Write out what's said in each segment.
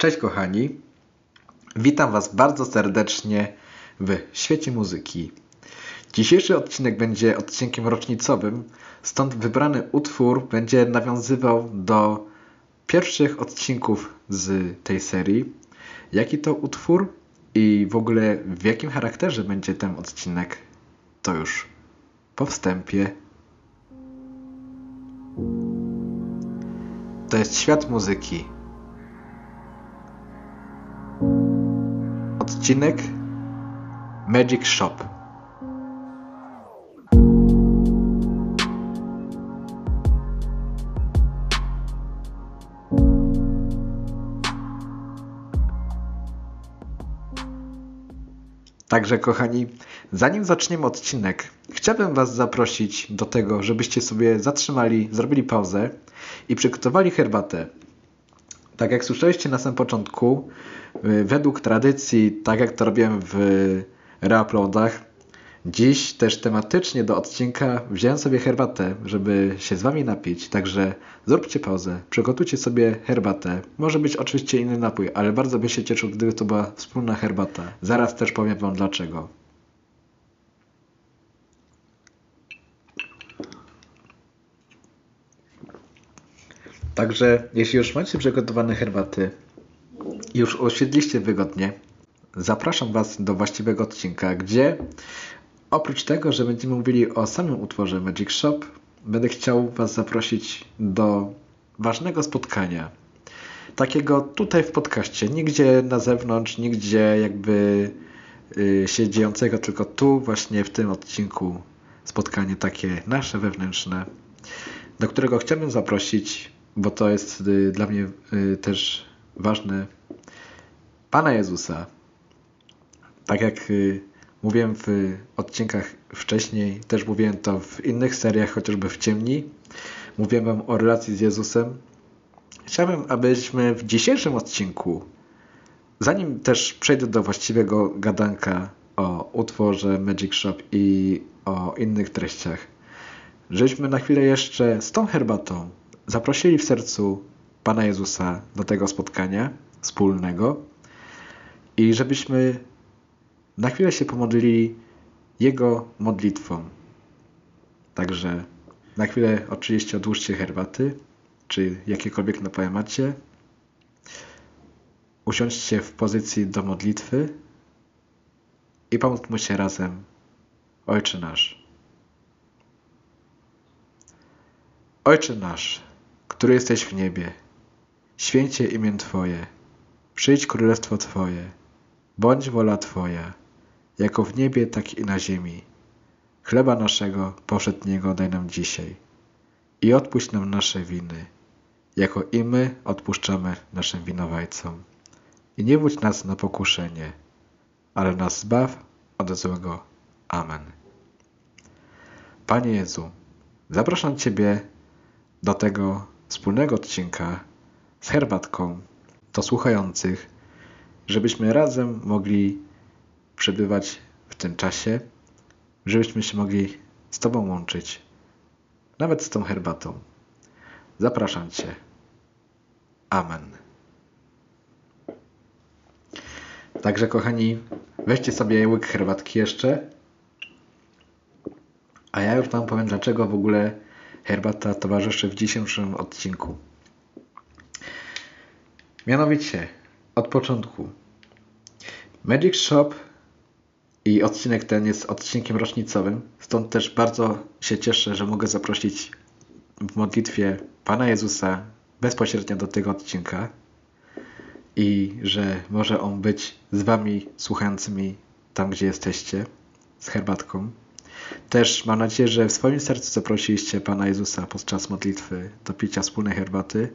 Cześć kochani, witam Was bardzo serdecznie w świecie muzyki. Dzisiejszy odcinek będzie odcinkiem rocznicowym, stąd wybrany utwór będzie nawiązywał do pierwszych odcinków z tej serii. Jaki to utwór i w ogóle w jakim charakterze będzie ten odcinek, to już po wstępie. To jest świat muzyki. Odcinek Magic Shop. Także kochani, zanim zaczniemy odcinek, chciałbym Was zaprosić do tego, żebyście sobie zatrzymali, zrobili pauzę i przygotowali herbatę. Tak jak słyszeliście na samym początku, y, według tradycji, tak jak to robiłem w reuploadach, dziś też tematycznie do odcinka wziąłem sobie herbatę, żeby się z Wami napić. Także zróbcie pauzę, przygotujcie sobie herbatę. Może być oczywiście inny napój, ale bardzo bym się cieszył, gdyby to była wspólna herbata. Zaraz też powiem Wam dlaczego. Także jeśli już macie przygotowane herbaty już osiedliście wygodnie, zapraszam Was do właściwego odcinka, gdzie oprócz tego, że będziemy mówili o samym utworze Magic Shop, będę chciał Was zaprosić do ważnego spotkania. Takiego tutaj w podcaście, nigdzie na zewnątrz, nigdzie jakby y, się dziejącego, tylko tu właśnie w tym odcinku spotkanie takie nasze wewnętrzne, do którego chciałbym zaprosić bo to jest y, dla mnie y, też ważne, Pana Jezusa. Tak jak y, mówiłem w odcinkach wcześniej, też mówiłem to w innych seriach, chociażby w Ciemni. Mówiłem Wam o relacji z Jezusem. Chciałbym, abyśmy w dzisiejszym odcinku, zanim też przejdę do właściwego gadanka o utworze Magic Shop i o innych treściach, żebyśmy na chwilę jeszcze z tą herbatą zaprosili w sercu Pana Jezusa do tego spotkania wspólnego i żebyśmy na chwilę się pomodlili Jego modlitwą. Także na chwilę oczywiście odłóżcie herbaty, czy jakiekolwiek napoje macie. Usiądźcie w pozycji do modlitwy i pomódlmy się razem. Ojcze nasz. Ojcze nasz, który jesteś w niebie. Święcie imię Twoje. Przyjdź królestwo Twoje. Bądź wola Twoja, jako w niebie, tak i na ziemi. Chleba naszego powszedniego daj nam dzisiaj. I odpuść nam nasze winy, jako i my odpuszczamy naszym winowajcom. I nie wódź nas na pokuszenie, ale nas zbaw od złego. Amen. Panie Jezu, zapraszam Ciebie do tego wspólnego odcinka z herbatką do słuchających, żebyśmy razem mogli przebywać w tym czasie, żebyśmy się mogli z Tobą łączyć, nawet z tą herbatą. Zapraszam Cię. Amen. Także, kochani, weźcie sobie łyk herbatki jeszcze. A ja już Wam powiem, dlaczego w ogóle herbata towarzyszy w dzisiejszym odcinku. Mianowicie, od początku. Magic Shop i odcinek ten jest odcinkiem rocznicowym, stąd też bardzo się cieszę, że mogę zaprosić w modlitwie Pana Jezusa bezpośrednio do tego odcinka i że może on być z Wami słuchającymi tam, gdzie jesteście, z herbatką. Też mam nadzieję, że w swoim sercu zaprosiliście Pana Jezusa podczas modlitwy do picia wspólnej herbaty.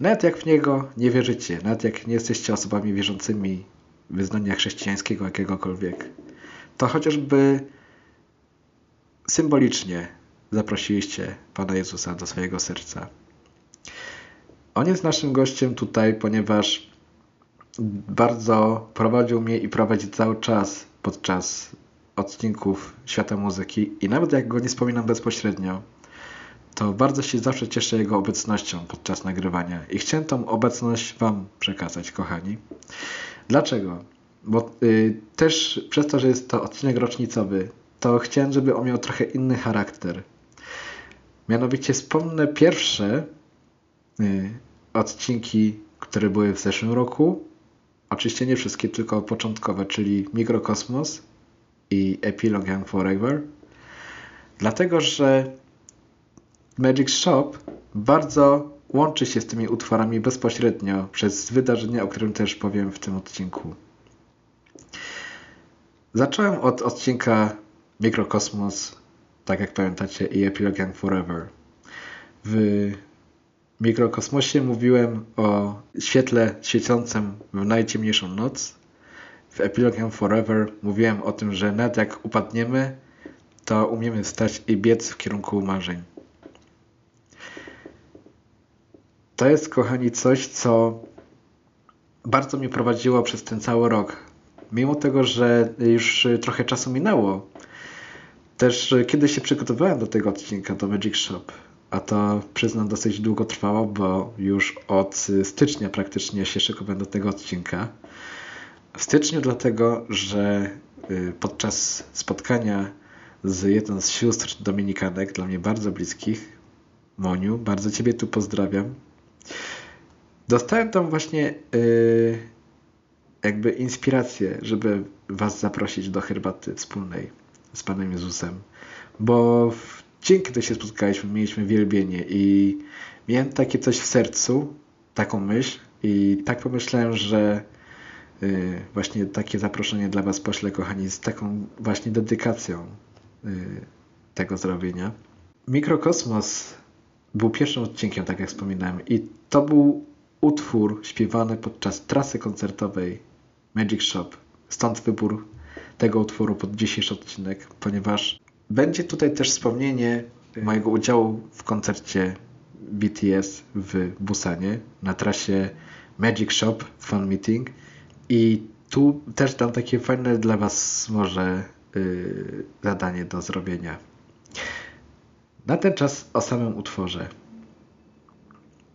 Nawet jak w Niego nie wierzycie, nawet jak nie jesteście osobami wierzącymi wyznania chrześcijańskiego jakiegokolwiek, to chociażby symbolicznie zaprosiliście Pana Jezusa do swojego serca. On jest naszym gościem tutaj, ponieważ bardzo prowadził mnie i prowadzi cały czas podczas odcinków świata muzyki i nawet jak go nie wspominam bezpośrednio, to bardzo się zawsze cieszę jego obecnością podczas nagrywania i chciałem tą obecność Wam przekazać, kochani. Dlaczego? Bo y, też przez to, że jest to odcinek rocznicowy, to chciałem, żeby on miał trochę inny charakter. Mianowicie wspomnę pierwsze y, odcinki, które były w zeszłym roku. Oczywiście nie wszystkie, tylko początkowe, czyli Mikrokosmos i Epilog Young Forever. Dlatego, że Magic Shop bardzo łączy się z tymi utworami bezpośrednio przez wydarzenie, o którym też powiem w tym odcinku. Zacząłem od odcinka Mikrokosmos, tak jak pamiętacie, i Epilog Young Forever. W mikrokosmosie mówiłem o świetle świecącym w najciemniejszą noc. W Epilog Young Forever mówiłem o tym, że nawet jak upadniemy, to umiemy wstać i biec w kierunku marzeń. To jest, kochani, coś, co bardzo mnie prowadziło przez ten cały rok. Mimo tego, że już trochę czasu minęło, też kiedy się przygotowałem do tego odcinka, do Magic Shop, a to przyznam dosyć długo trwało, bo już od stycznia praktycznie się szykowałem do tego odcinka. W styczniu dlatego, że y, podczas spotkania z jedną z sióstr dominikanek, dla mnie bardzo bliskich, Moniu, bardzo Ciebie tu pozdrawiam. Dostałem tam właśnie yy, jakby inspirację, żeby Was zaprosić do herbaty wspólnej z Panem Jezusem, bo w dzień, się spotkaliśmy, mieliśmy wielbienie i miałem takie coś w sercu, taką myśl i tak pomyślałem, że właśnie takie zaproszenie dla Was poślę, kochani, z taką właśnie dedykacją yy, tego zrobienia. Mikrokosmos był pierwszym odcinkiem, tak jak wspominałem, i to był utwór śpiewany podczas trasy koncertowej Magic Shop. Stąd wybór tego utworu pod dzisiejszy odcinek, ponieważ będzie tutaj też wspomnienie mojego udziału w koncercie BTS w Busanie na trasie Magic Shop Fan Meeting i tu też dam takie fajne dla Was może yy, zadanie do zrobienia. Na ten czas o samym utworze.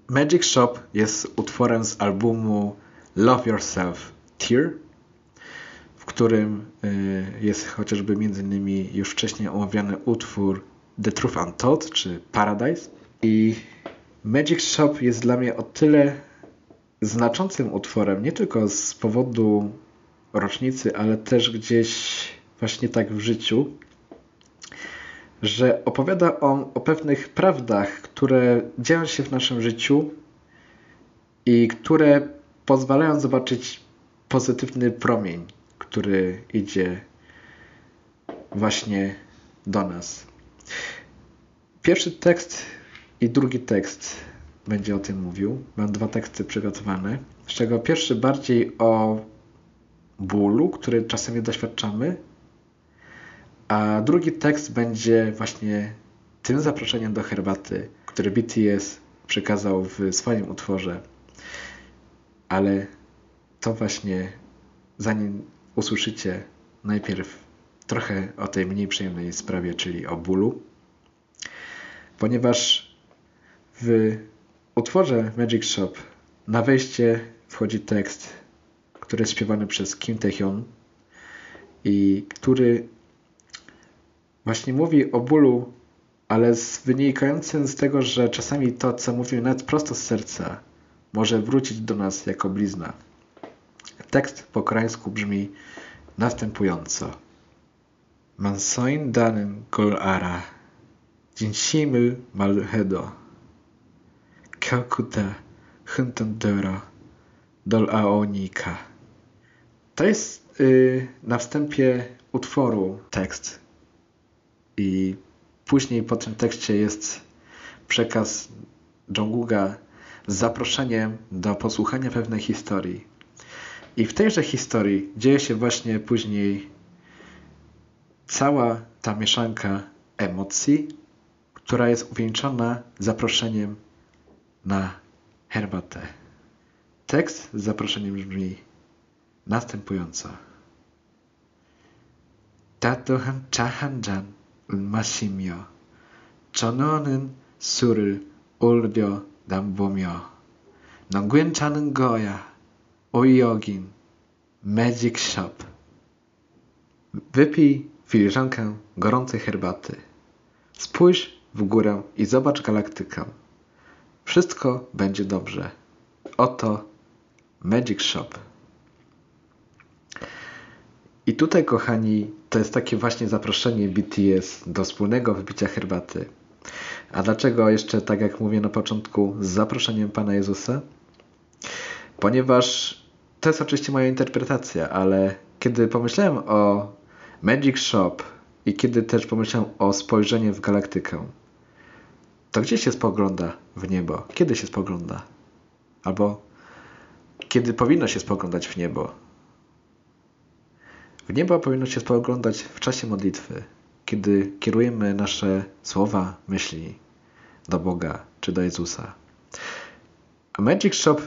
Magic Shop jest utworem z albumu Love Yourself Tear, w którym y, jest chociażby między innymi już wcześniej omawiany utwór The Truth Untold czy Paradise. I Magic Shop jest dla mnie o tyle znaczącym utworem, nie tylko z powodu rocznicy, ale też gdzieś właśnie tak w życiu, że opowiada on o pewnych prawdach, które dzieją się w naszym życiu i które pozwalają zobaczyć pozytywny promień, który idzie właśnie do nas. Pierwszy tekst i drugi tekst będzie o tym mówił. Mam dwa teksty przygotowane, z czego pierwszy bardziej o bólu, który czasem doświadczamy, a drugi tekst będzie właśnie tym zaproszeniem do herbaty, który BTS przekazał w swoim utworze. Ale to właśnie, zanim usłyszycie najpierw trochę o tej mniej przyjemnej sprawie, czyli o bólu, ponieważ w utworze Magic Shop na wejście wchodzi tekst, który jest śpiewany przez Kim Taehyun i który właśnie mówi o bólu, ale z wynikającym z tego, że czasami to, co mówimy nawet prosto z serca, może wrócić do nas jako blizna. Tekst po koreańsku brzmi następująco. Mansoin danen kol ara, 진심 Calcutta, Huntendora, Dolaonika. To jest yy, na wstępie utworu tekst i później po tym tekście jest przekaz Jonguga z zaproszeniem do posłuchania pewnej historii. I w tejże historii dzieje się właśnie później cała ta mieszanka emocji, która jest uwieńczona zaproszeniem na herbatę. Tekst z zaproszeniem brzmi następująco. Tatohan chahanjan masimio chononen surl uldio dambomio Nonguen chanen goya oyogin magic shop Wypij filiżankę gorącej herbaty. Spójrz w górę i zobacz galaktykę. Wszystko będzie dobrze. Oto Magic Shop. I tutaj, kochani, to jest takie właśnie zaproszenie BTS do wspólnego wypicia herbaty. A dlaczego jeszcze, tak jak mówię na początku, z zaproszeniem Pana Jezusa? Ponieważ to jest oczywiście moja interpretacja, ale kiedy pomyślałem o Magic Shop i kiedy też pomyślałem o spojrzeniu w galaktykę, to gdzie się spogląda w niebo? Kiedy się spogląda? Albo kiedy powinno się spoglądać w niebo? W niebo powinno się spoglądać w czasie modlitwy, kiedy kierujemy nasze słowa, myśli do Boga czy do Jezusa. A Magic Shop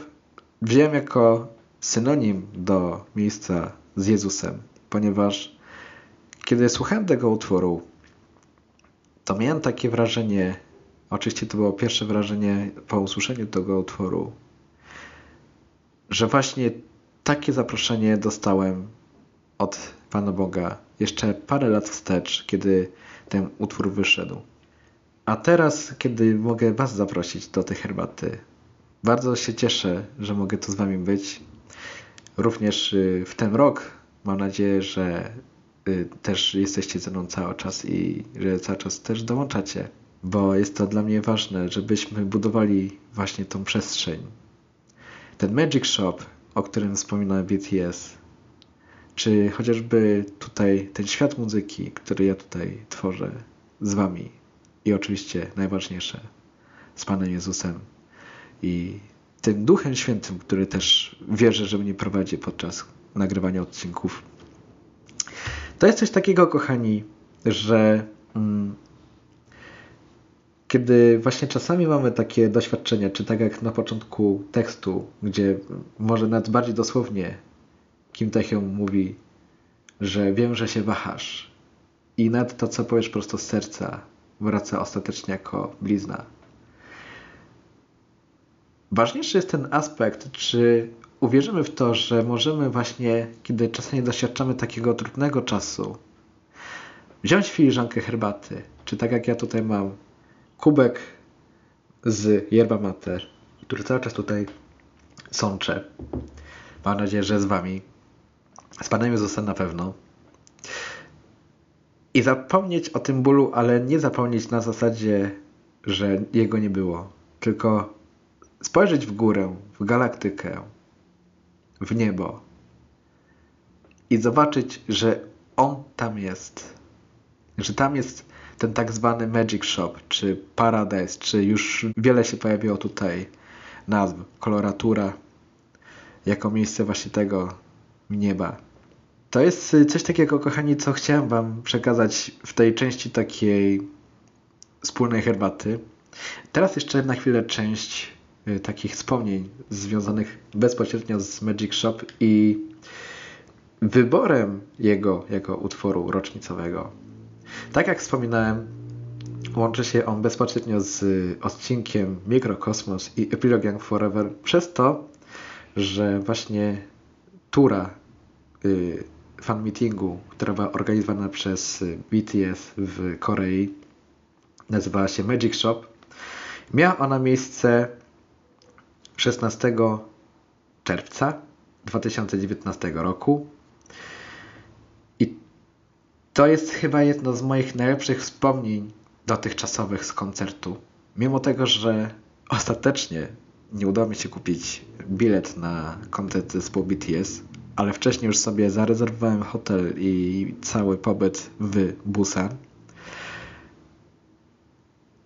wziąłem jako synonim do miejsca z Jezusem, ponieważ kiedy słuchałem tego utworu, to miałem takie wrażenie, oczywiście to było pierwsze wrażenie po usłyszeniu tego utworu, że właśnie takie zaproszenie dostałem od Pana Boga jeszcze parę lat wstecz, kiedy ten utwór wyszedł. A teraz, kiedy mogę Was zaprosić do tej herbaty, bardzo się cieszę, że mogę tu z Wami być. Również y, w ten rok mam nadzieję, że y, też jesteście ze mną cały czas i że cały czas też dołączacie, bo jest to dla mnie ważne, żebyśmy budowali właśnie tą przestrzeń. Ten Magic Shop, o którym wspominałem BTS, czy chociażby tutaj ten świat muzyki, który ja tutaj tworzę z Wami i oczywiście najważniejsze z Panem Jezusem i tym Duchem Świętym, który też wierzę, że mnie prowadzi podczas nagrywania odcinków. To jest coś takiego, kochani, że mm, kiedy właśnie czasami mamy takie doświadczenia, czy tak jak na początku tekstu, gdzie może nawet bardziej dosłownie Kim Taehyung mówi, że wiem, że się wahasz i nawet to, co powiesz prosto z serca, wraca ostatecznie jako blizna. Ważniejszy jest ten aspekt, czy uwierzymy w to, że możemy właśnie, kiedy czasami doświadczamy takiego trudnego czasu, wziąć filiżankę herbaty, czy tak jak ja tutaj mam, kubek z yerba mate, który cały czas tutaj sączę. Mam nadzieję, że z Wami. Z Panem Jezusem na pewno. I zapomnieć o tym bólu, ale nie zapomnieć na zasadzie, że jego nie było. Tylko spojrzeć w górę, w galaktykę, w niebo i zobaczyć, że on tam jest. Że tam jest ten tak zwany Magic Shop, czy Paradise, czy już wiele się pojawiło tutaj nazw, koloratura, jako miejsce właśnie tego nieba. To jest coś takiego, kochani, co chciałem Wam przekazać w tej części takiej wspólnej herbaty. Teraz jeszcze na chwilę część Y, takich wspomnień związanych bezpośrednio z Magic Shop i wyborem jego jako utworu rocznicowego. Tak jak wspominałem, łączy się on bezpośrednio z odcinkiem Mikrokosmos i Epilogue Forever przez to, że właśnie tura y, fan meetingu, która była organizowana przez BTS w Korei, nazywała się Magic Shop. Miała ona miejsce 16 czerwca 2019 roku. To jest chyba jedno z moich najlepszych wspomnień dotychczasowych z koncertu. Mimo tego, że ostatecznie nie udało mi się kupić bilet na koncert zespołu BTS, ale wcześniej już sobie zarezerwowałem hotel i cały pobyt w Busan.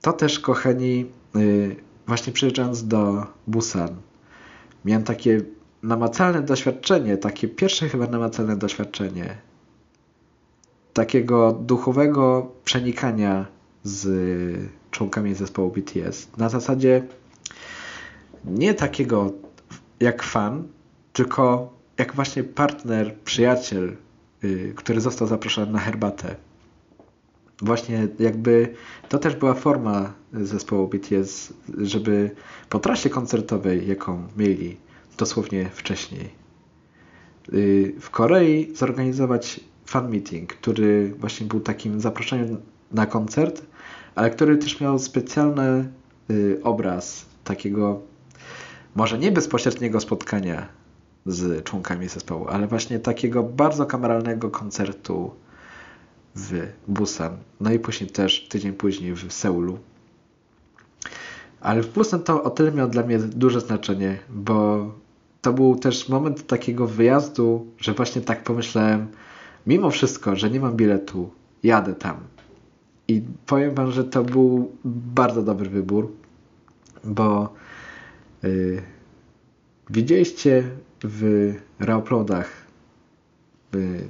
To też, kochani, y, właśnie przyjeżdżając do Busan, miałem takie namacalne doświadczenie, takie pierwsze chyba namacalne doświadczenie takiego duchowego przenikania z członkami zespołu BTS. Na zasadzie nie takiego jak fan, tylko jak właśnie partner, przyjaciel, yy, który został zaproszony na herbatę. właśnie jakby to też była forma zespołu BTS, żeby po trasie koncertowej, jaką mieli dosłownie wcześniej, y, w Korei zorganizować fan meeting, który właśnie był takim zaproszeniem na koncert, ale który też miał specjalny y, obraz takiego może nie bezpośredniego spotkania z członkami zespołu, ale właśnie takiego bardzo kameralnego koncertu w Busan. No i później też tydzień później w Seulu. Ale w Busan to o tyle miał dla mnie duże znaczenie, bo to był też moment takiego wyjazdu, że właśnie tak pomyślałem, mimo wszystko, że nie mam biletu, jadę tam. I powiem Wam, że to był bardzo dobry wybór, bo yy, widzieliście w reuploadach yy,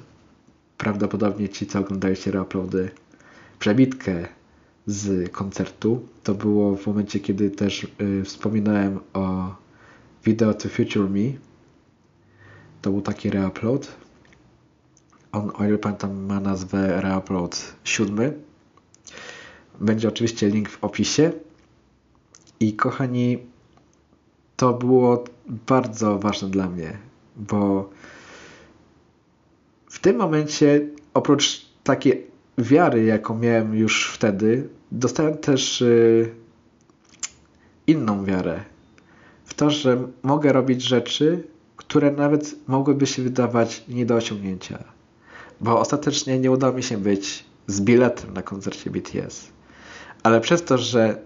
prawdopodobnie ci, co oglądaliście reuploady, przebitkę z koncertu. To było w momencie, kiedy też yy, wspominałem o Video to Future Me. To był taki reupload. On, o ile pamiętam, ma nazwę reupload 7. Będzie oczywiście link w opisie. I kochani, to było bardzo ważne dla mnie, bo w tym momencie, oprócz takiej wiary, jaką miałem już wtedy, dostałem też y, inną wiarę w to, że mogę robić rzeczy, które nawet mogłyby się wydawać nie do osiągnięcia. Bo ostatecznie nie udało mi się być z biletem na koncercie BTS. Ale przez to, że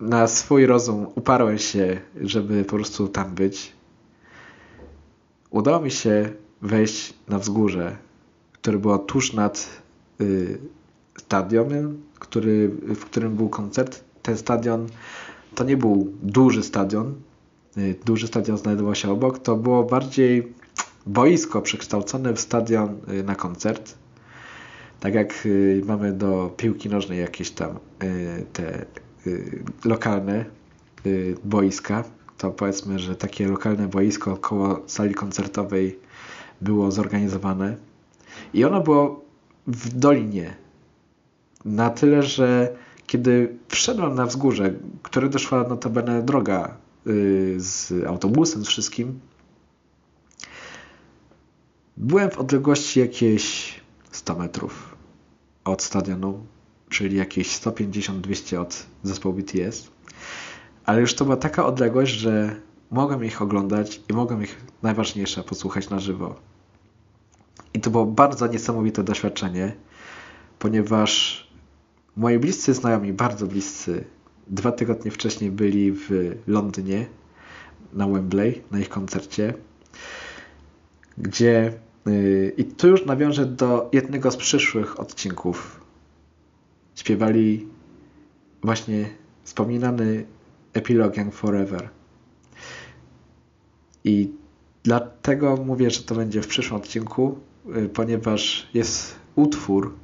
na swój rozum uparłem się, żeby po prostu tam być, udało mi się wejść na wzgórze, które było tuż nad y, stadionem, który, w którym był koncert. Ten stadion to nie był duży stadion, y, duży stadion znajdował się obok, to było bardziej boisko przekształcone w stadion y, na koncert. Tak jak y, mamy do piłki nożnej jakieś tam y, te lokalne boiska, to powiedzmy, że takie lokalne boisko koło sali koncertowej było zorganizowane i ono było w dolinie. Na tyle, że kiedy wszedłem na wzgórze, które doszła notabene droga z autobusem, z wszystkim, byłem w odległości jakieś 100 metrów od stadionu, czyli jakieś 150-200 od zespołu BTS. Ale już to była taka odległość, że mogłem ich oglądać i mogłem ich najważniejsze posłuchać na żywo. I to było bardzo niesamowite doświadczenie, ponieważ moi bliscy znajomi, bardzo bliscy, dwa tygodnie wcześniej byli w Londynie na Wembley, na ich koncercie, gdzie yy, i tu już nawiążę do jednego z przyszłych odcinków. Śpiewali właśnie wspominany epilog Young Forever. I dlatego mówię, że to będzie w przyszłym odcinku, y, ponieważ jest utwór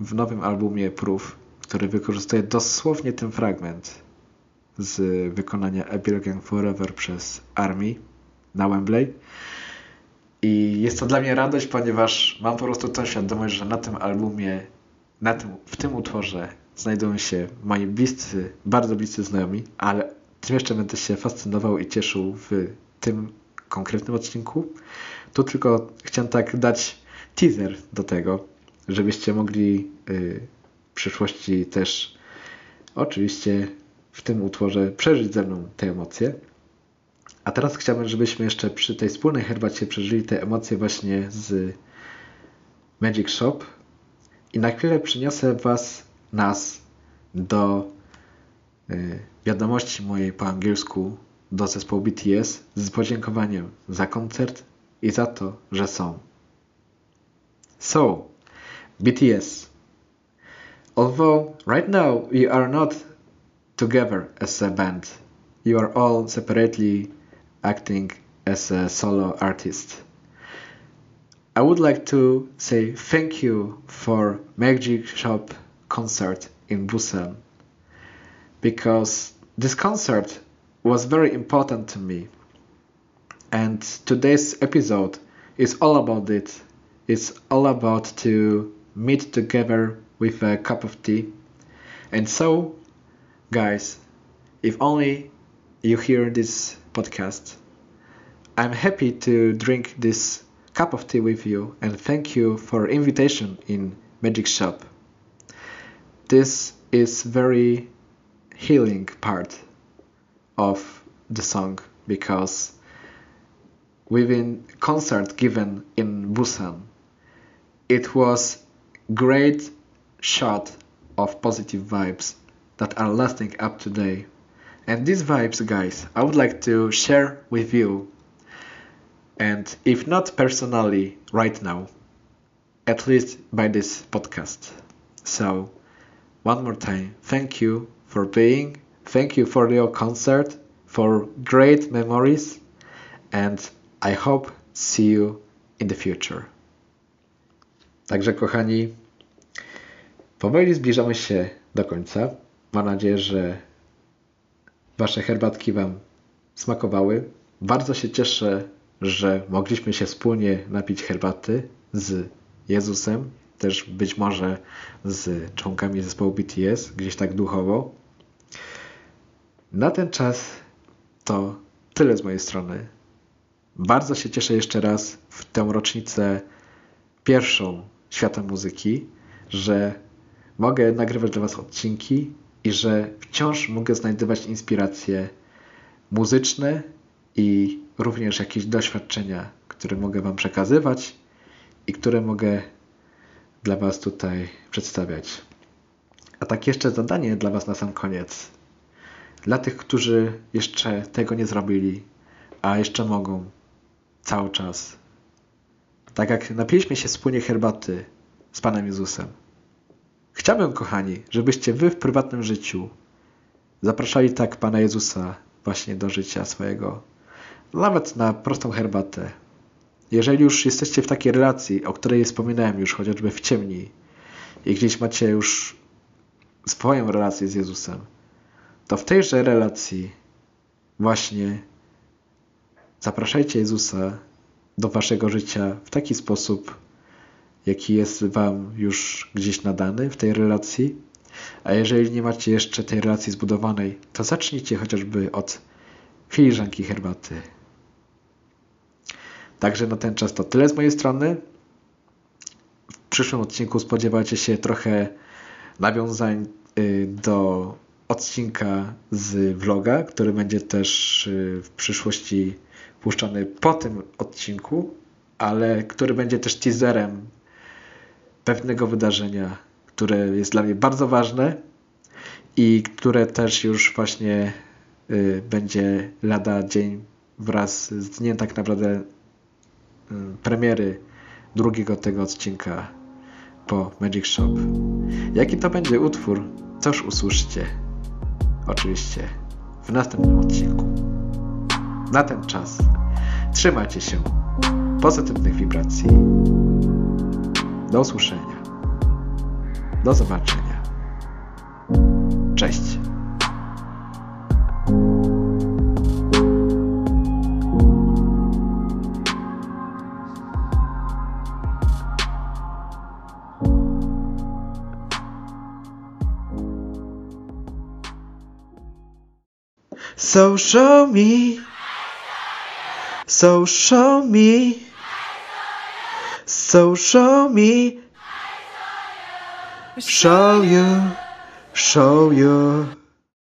w nowym albumie Proof, który wykorzystuje dosłownie ten fragment z wykonania Young Forever przez Army na Wembley. I jest to dla mnie radość, ponieważ mam po prostu tą świadomość, że na tym albumie, na tym, w tym utworze znajdują się moi bliscy, bardzo bliscy znajomi, ale tym jeszcze będę się fascynował i cieszył w tym konkretnym odcinku. Tu tylko chciałem tak dać teaser do tego, żebyście mogli y, w przyszłości też oczywiście w tym utworze przeżyć ze mną te emocje. A teraz chciałbym, żebyśmy jeszcze przy tej wspólnej herbacie przeżyli te emocje właśnie z Magic Shop. I na chwilę przyniosę Was, nas do y, wiadomości mojej po angielsku do zespołu BTS z podziękowaniem za koncert i za to, że są. So, BTS. Although right now we are not together as a band, you are all separately acting as a solo artist. I would like to say thank you for Magic Shop concert in Busan because this concert was very important to me. And today's episode is all about it. It's all about to meet together with a cup of tea. And so, guys, if only you hear this podcast, I'm happy to drink this cup of tea with you and thank you for invitation in Magic Shop. This is very healing part of the song because within concert given in Busan it was great shot of positive vibes that are lasting up today and these vibes guys I would like to share with you and if not personally right now at least by this podcast so one more time thank you for being thank you for your concert for great memories and I hope see you in the future. Także kochani, powoli zbliżamy się do końca. Mam nadzieję, że Wasze herbatki Wam smakowały. Bardzo się cieszę, że mogliśmy się wspólnie napić herbaty z Jezusem, też być może z członkami zespołu BTS, gdzieś tak duchowo. Na ten czas to tyle z mojej strony. Bardzo się cieszę jeszcze raz w tę rocznicę pierwszą świata muzyki, że mogę nagrywać dla Was odcinki i że wciąż mogę znajdować inspiracje muzyczne i również jakieś doświadczenia, które mogę Wam przekazywać i które mogę dla Was tutaj przedstawiać. A tak jeszcze zadanie dla Was na sam koniec. Dla tych, którzy jeszcze tego nie zrobili, a jeszcze mogą cały czas. Tak jak napiliśmy się wspólnie herbaty z Panem Jezusem. Chciałbym, kochani, żebyście wy w prywatnym życiu zapraszali tak Pana Jezusa właśnie do życia swojego. Nawet na prostą herbatę. Jeżeli już jesteście w takiej relacji, o której wspominałem już chociażby w ciemni i gdzieś macie już swoją relację z Jezusem, to w tejże relacji właśnie zapraszajcie Jezusa do waszego życia w taki sposób, jaki jest wam już gdzieś nadany w tej relacji. A jeżeli nie macie jeszcze tej relacji zbudowanej, to zacznijcie chociażby od filiżanki herbaty. Także na ten czas to tyle z mojej strony. W przyszłym odcinku spodziewajcie się trochę nawiązań y, do odcinka z vloga, który będzie też y, w przyszłości puszczony po tym odcinku, ale który będzie też teaserem pewnego wydarzenia, które jest dla mnie bardzo ważne i które też już właśnie y, będzie lada dzień wraz z dniem tak naprawdę y, premiery drugiego tego odcinka po Magic Shop. Jaki to będzie utwór, coż usłyszcie oczywiście w następnym odcinku. Na ten czas trzymajcie się pozytywnych wibracji. Do usłyszenia. Do zobaczenia. Cześć. So show me, so show me, so show me, show you, show you.